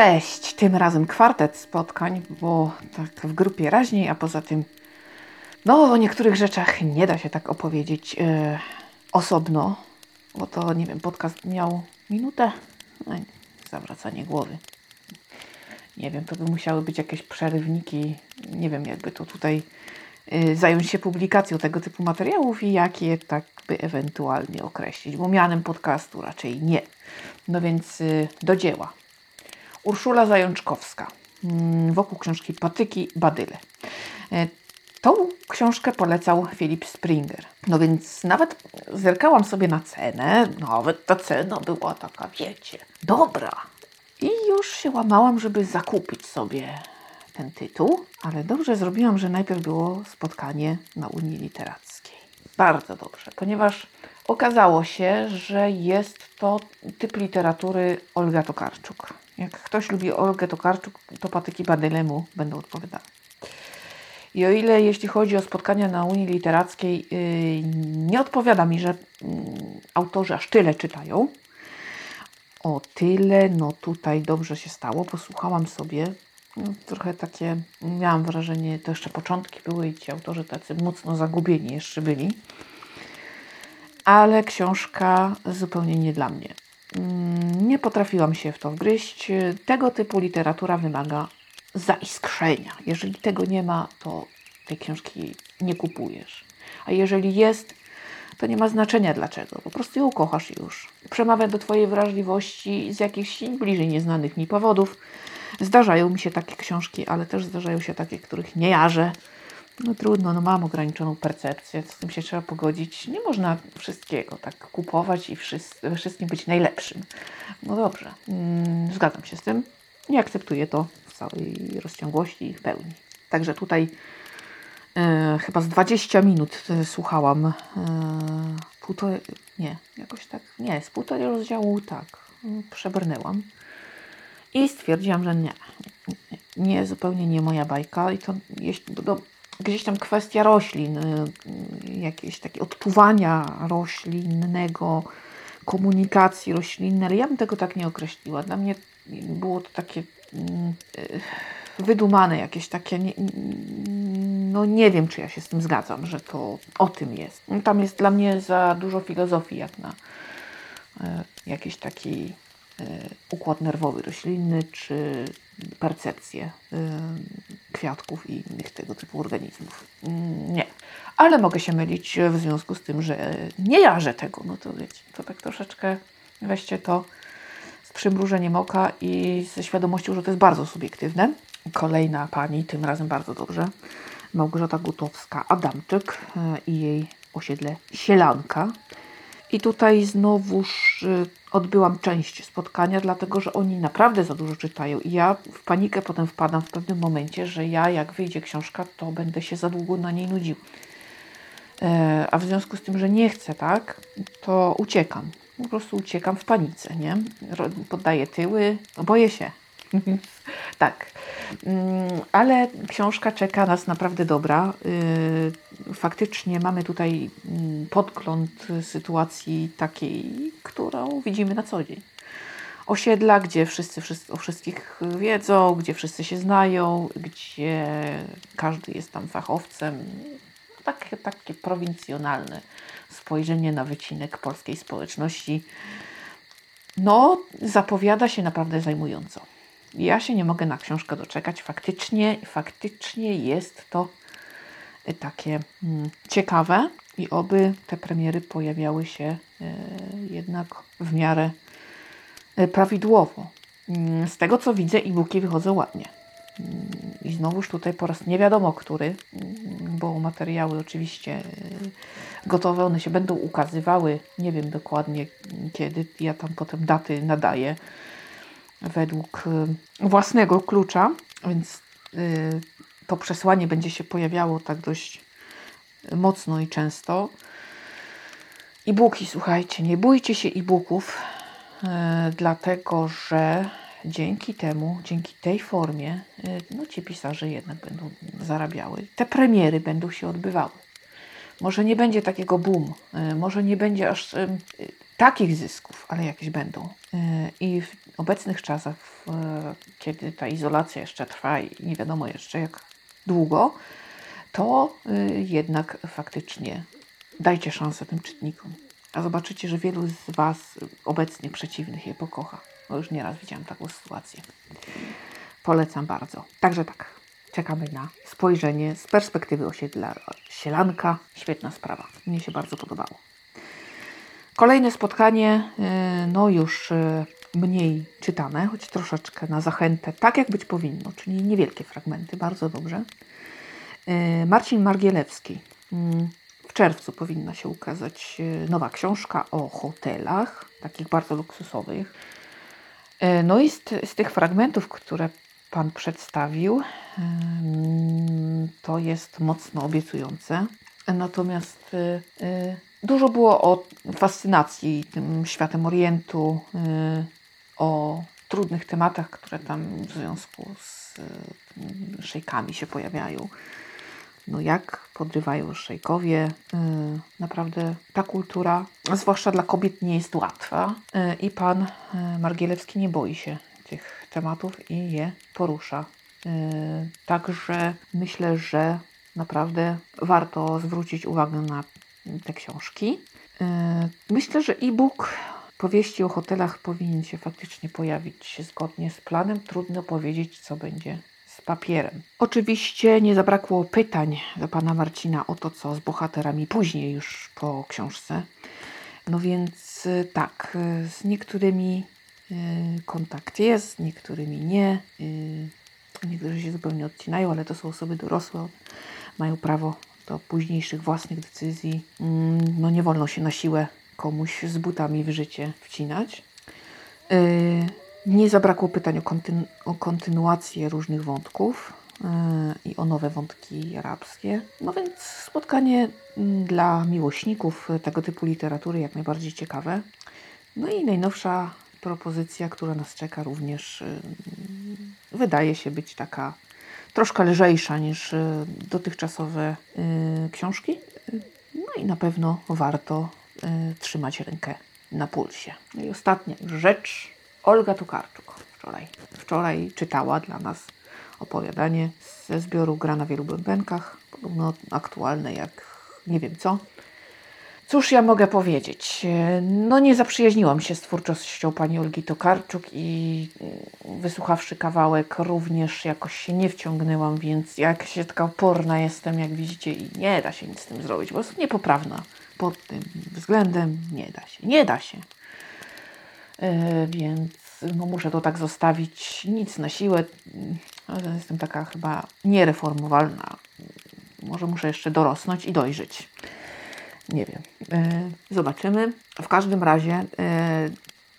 Cześć! Tym razem kwartet spotkań, bo tak w grupie raźniej, a poza tym, no o niektórych rzeczach nie da się tak opowiedzieć e, osobno, bo to, nie wiem, podcast miał minutę, no, zawracanie głowy. Nie wiem, to by musiały być jakieś przerywniki, nie wiem, jakby to tutaj y, zająć się publikacją tego typu materiałów i jak je tak by ewentualnie określić, bo mianem podcastu raczej nie. No więc y, do dzieła. Urszula Zajączkowska mm, wokół książki Patyki Badyle. Tą książkę polecał Filip Springer. No więc nawet zerkałam sobie na cenę. Nawet ta cena była taka, wiecie, dobra. I już się łamałam, żeby zakupić sobie ten tytuł, ale dobrze zrobiłam, że najpierw było spotkanie na Unii Literackiej. Bardzo dobrze, ponieważ okazało się, że jest to typ literatury Olga Tokarczuk. Jak ktoś lubi Olgę Tokarczuk, to patyki Badyle mu będą odpowiadały. I o ile jeśli chodzi o spotkania na Unii Literackiej, yy, nie odpowiada mi, że yy, autorzy aż tyle czytają, o tyle, no tutaj dobrze się stało. Posłuchałam sobie, no, trochę takie, miałam wrażenie, to jeszcze początki były i ci autorzy tacy mocno zagubieni jeszcze byli. Ale książka zupełnie nie dla mnie. Mm, nie potrafiłam się w to wgryźć. Tego typu literatura wymaga zaiskrzenia. Jeżeli tego nie ma, to tej książki nie kupujesz. A jeżeli jest, to nie ma znaczenia dlaczego. Po prostu ją kochasz już. Przemawia do Twojej wrażliwości z jakichś bliżej nieznanych mi powodów. Zdarzają mi się takie książki, ale też zdarzają się takie, których nie jarzę. No trudno, no mam ograniczoną percepcję, z tym się trzeba pogodzić. Nie można wszystkiego tak kupować i we wszystkim być najlepszym. No dobrze, mm, zgadzam się z tym. Nie akceptuję to w całej rozciągłości i w pełni. Także tutaj e, chyba z 20 minut e, słuchałam e, nie, jakoś tak, nie, z półtorej rozdziału tak, przebrnęłam i stwierdziłam, że nie, nie, nie zupełnie nie moja bajka i to jeśli, do, gdzieś tam kwestia roślin, y, jakieś takie odczuwania roślinnego, komunikacji roślinnej, ale ja bym tego tak nie określiła. Dla mnie było to takie mm, wydumane, jakieś takie, no nie wiem, czy ja się z tym zgadzam, że to o tym jest. Tam jest dla mnie za dużo filozofii, jak na y, jakiś taki układ nerwowy roślinny, czy percepcję kwiatków i innych tego typu organizmów. Mm, nie. Ale mogę się mylić w związku z tym, że nie jarzę tego. No to wiecie, to tak troszeczkę weźcie to z przymrużeniem oka i ze świadomością, że to jest bardzo subiektywne. Kolejna pani, tym razem bardzo dobrze, Małgorzata Gutowska-Adamczyk e, i jej osiedle Sielanka. I tutaj znowuż y, odbyłam część spotkania, dlatego że oni naprawdę za dużo czytają. I ja w panikę potem wpadam w pewnym momencie, że ja, jak wyjdzie książka, to będę się za długo na niej nudził. E, a w związku z tym, że nie chcę, tak, to uciekam. Po prostu uciekam w panice, nie? Poddaję tyły, boję się. Tak. Mm, ale książka czeka nas naprawdę dobra. Y, faktycznie mamy tutaj mm, podgląd sytuacji takiej, którą widzimy na co dzień. Osiedla, gdzie wszyscy, wszyscy o wszystkich wiedzą, gdzie wszyscy się znają, gdzie każdy jest tam fachowcem. Takie, takie prowincjonalne spojrzenie na wycinek polskiej społeczności. No, zapowiada się naprawdę zajmująco. Ja się nie mogę na książkę doczekać. Faktycznie, faktycznie jest to e, takie mm, ciekawe i oby te premiery pojawiały się e, jednak w miarę e, prawidłowo. Mm, z tego co widzę, e-booki wychodzą ładnie. Mm, I znowuż tutaj po raz nie wiadomo który, bo materiały oczywiście gotowe, one się będą ukazywały. Nie wiem dokładnie kiedy. Ja tam potem daty nadaję według y, własnego klucza, więc y, to przesłanie będzie się pojawiało tak dość mocno i często. E-booki, słuchajcie, nie bójcie się e-booków, y, dlatego że dzięki temu, dzięki tej formie, no ci pisarze jednak będą zarabiały. Te premiery będą się odbywały. Może nie będzie takiego boom, może nie będzie aż takich zysków, ale jakieś będą. Y, I w obecnych czasach, kiedy ta izolacja jeszcze trwa i nie wiadomo jeszcze jak długo, to y, jednak faktycznie dajcie szansę tym czytnikom. A zobaczycie, że wielu z Was obecnie przeciwnych je pokocha. Bo już nieraz widziałam taką sytuację. Polecam bardzo. Także tak, czekamy na spojrzenie z perspektywy osiedla Sielanka. Świetna sprawa. Mnie się bardzo podobało. Kolejne spotkanie, y, no już y, mniej czytane, choć troszeczkę na zachętę, tak jak być powinno, czyli niewielkie fragmenty, bardzo dobrze. Y, Marcin Margielewski. Mm, w czerwcu powinna się ukazać nowa książka o hotelach, takich bardzo luksusowych. No i z, z tych fragmentów, które Pan przedstawił, to jest mocno obiecujące. Natomiast Dużo było o fascynacji tym światem Orientu, y, o trudnych tematach, które tam w związku z y, szejkami się pojawiają. No jak podrywają szejkowie. Y, naprawdę ta kultura, zwłaszcza dla kobiet, nie jest łatwa. I pan Margielewski nie boi się tych tematów i je porusza. Także myślę, że naprawdę warto zwrócić uwagę na te książki. E, myślę, że e-book powieści o hotelach powinien się faktycznie pojawić zgodnie z planem. Trudno powiedzieć, co będzie z papierem. Oczywiście nie zabrakło pytań do pana Marcina o to, co z bohaterami później, już po książce. No więc e, tak, e, z niektórymi kontakt jest, z niektórymi nie. Niektórzy się zupełnie odcinają, ale to są osoby dorosłe, mają prawo do późniejszych własnych decyzji. Mm, no nie wolno się na siłę komuś z butami w życie wcinać. Y, nie zabrakło pytań o, kontynu o kontynuację różnych wątków yy, i o nowe wątki arabskie. No więc spotkanie mm, dla miłośników tego typu literatury jak najbardziej ciekawe. No i najnowsza propozycja, która nas czeka, również yy, wydaje się być taka troszkę lżejsza niż e, dotychczasowe e, książki. No i na pewno warto e, trzymać rękę na pulsie. No i ostatnia rzecz. Olga Tokarczuk wczoraj. Wczoraj czytała dla nas opowiadanie ze zbioru Gra na wielu bębenkach. Podobno aktualne jak nie wiem co. Cóż ja mogę powiedzieć? No nie zaprzyjaźniłam się z twórczością pani Olgi Tokarczuk i mm, wysłuchawszy kawałek również jakoś się nie wciągnęłam, więc jak się taka oporna jestem, jak widzicie i nie da się nic z tym zrobić, po prostu niepoprawna pod tym względem, nie da się, nie da się. Yy, więc no muszę to tak zostawić, nic na siłę, ale jestem taka chyba niereformowalna. Może muszę jeszcze dorosnąć i dojrzeć. Nie wiem. E, zobaczymy. W każdym razie, e,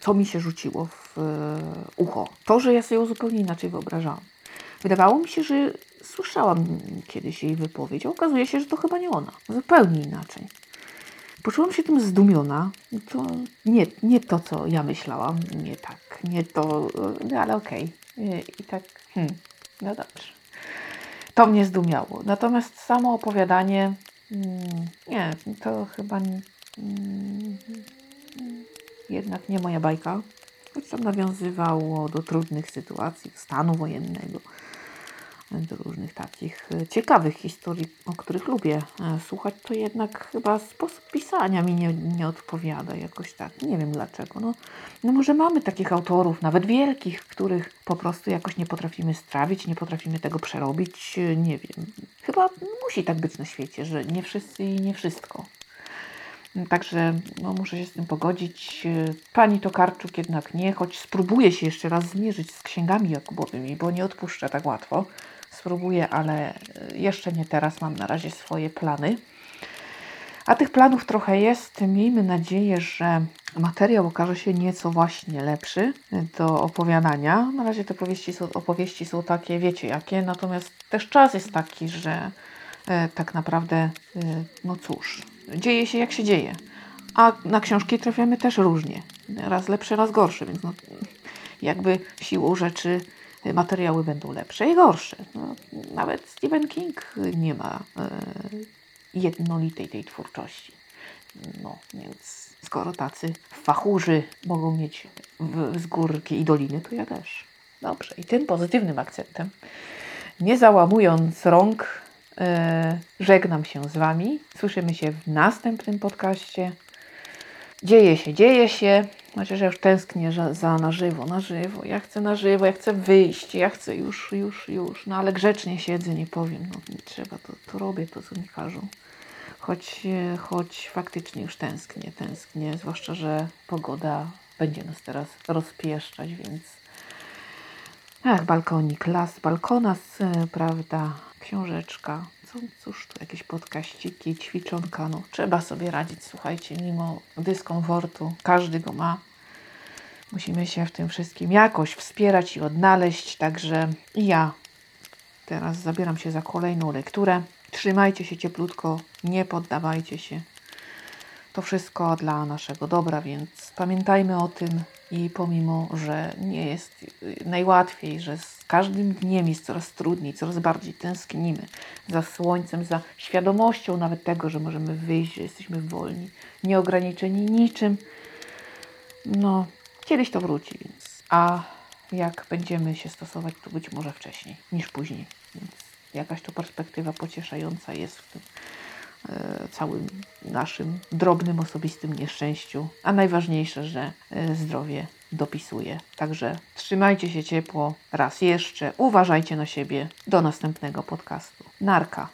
co mi się rzuciło w e, ucho? To, że ja sobie ją zupełnie inaczej wyobrażałam. Wydawało mi się, że słyszałam kiedyś jej wypowiedź, a okazuje się, że to chyba nie ona. Zupełnie inaczej. Poczułam się tym zdumiona. To nie, nie to, co ja myślałam. Nie tak. Nie to, no ale okej. Okay. I tak, hmm, no dobrze. To mnie zdumiało. Natomiast samo opowiadanie nie, to chyba mm, jednak nie moja bajka. Choć tam nawiązywało do trudnych sytuacji, stanu wojennego, różnych takich e, ciekawych historii, o których lubię e, słuchać, to jednak chyba sposób pisania mi nie, nie odpowiada jakoś tak. Nie wiem dlaczego. No, no może mamy takich autorów, nawet wielkich, których po prostu jakoś nie potrafimy strawić, nie potrafimy tego przerobić. E, nie wiem. Chyba musi tak być na świecie, że nie wszyscy i nie wszystko. Także no, muszę się z tym pogodzić. Pani Tokarczuk jednak nie, choć spróbuję się jeszcze raz zmierzyć z księgami Jakubowymi, bo nie odpuszczę tak łatwo. Spróbuję, ale jeszcze nie teraz. Mam na razie swoje plany. A tych planów trochę jest. Miejmy nadzieję, że materiał okaże się nieco właśnie lepszy do opowiadania. Na razie te powieści są, opowieści są takie, wiecie jakie, natomiast też czas jest taki, że e, tak naprawdę, e, no cóż, dzieje się jak się dzieje. A na książki trafiamy też różnie. Raz lepsze, raz gorsze, więc no, jakby siłą rzeczy materiały będą lepsze i gorsze. No, nawet Stephen King nie ma e, jednolitej tej twórczości. No, więc skoro tacy fachurzy mogą mieć w, z górki i doliny, to ja też. Dobrze, i tym pozytywnym akcentem, nie załamując rąk, żegnam się z Wami. Słyszymy się w następnym podcaście. Dzieje się, dzieje się. Chociaż ja już tęsknię za na żywo, na żywo. Ja chcę na żywo, ja chcę wyjść, ja chcę już, już, już. No ale grzecznie siedzę, nie powiem. No nie trzeba, to, to robię to, co mi każą. Choć, e, choć faktycznie już tęsknię, tęsknię. Zwłaszcza, że pogoda będzie nas teraz rozpieszczać, więc Ach, balkonik, las, balkonas, e, prawda, książeczka. Co, cóż tu, jakieś podkaściki, ćwiczonka, no trzeba sobie radzić, słuchajcie, mimo dyskomfortu, każdy go ma. Musimy się w tym wszystkim jakoś wspierać i odnaleźć, także ja teraz zabieram się za kolejną lekturę. Trzymajcie się cieplutko, nie poddawajcie się. To wszystko dla naszego dobra, więc pamiętajmy o tym i pomimo, że nie jest najłatwiej, że z każdym dniem jest coraz trudniej, coraz bardziej tęsknimy za słońcem, za świadomością nawet tego, że możemy wyjść, że jesteśmy wolni, nieograniczeni niczym. No, kiedyś to wróci, więc. A jak będziemy się stosować, to być może wcześniej niż później. Więc jakaś to perspektywa pocieszająca jest w tym całym naszym drobnym, osobistym nieszczęściu. A najważniejsze, że e, zdrowie dopisuje. Także trzymajcie się ciepło raz jeszcze, uważajcie na siebie. Do następnego podcastu. Narka.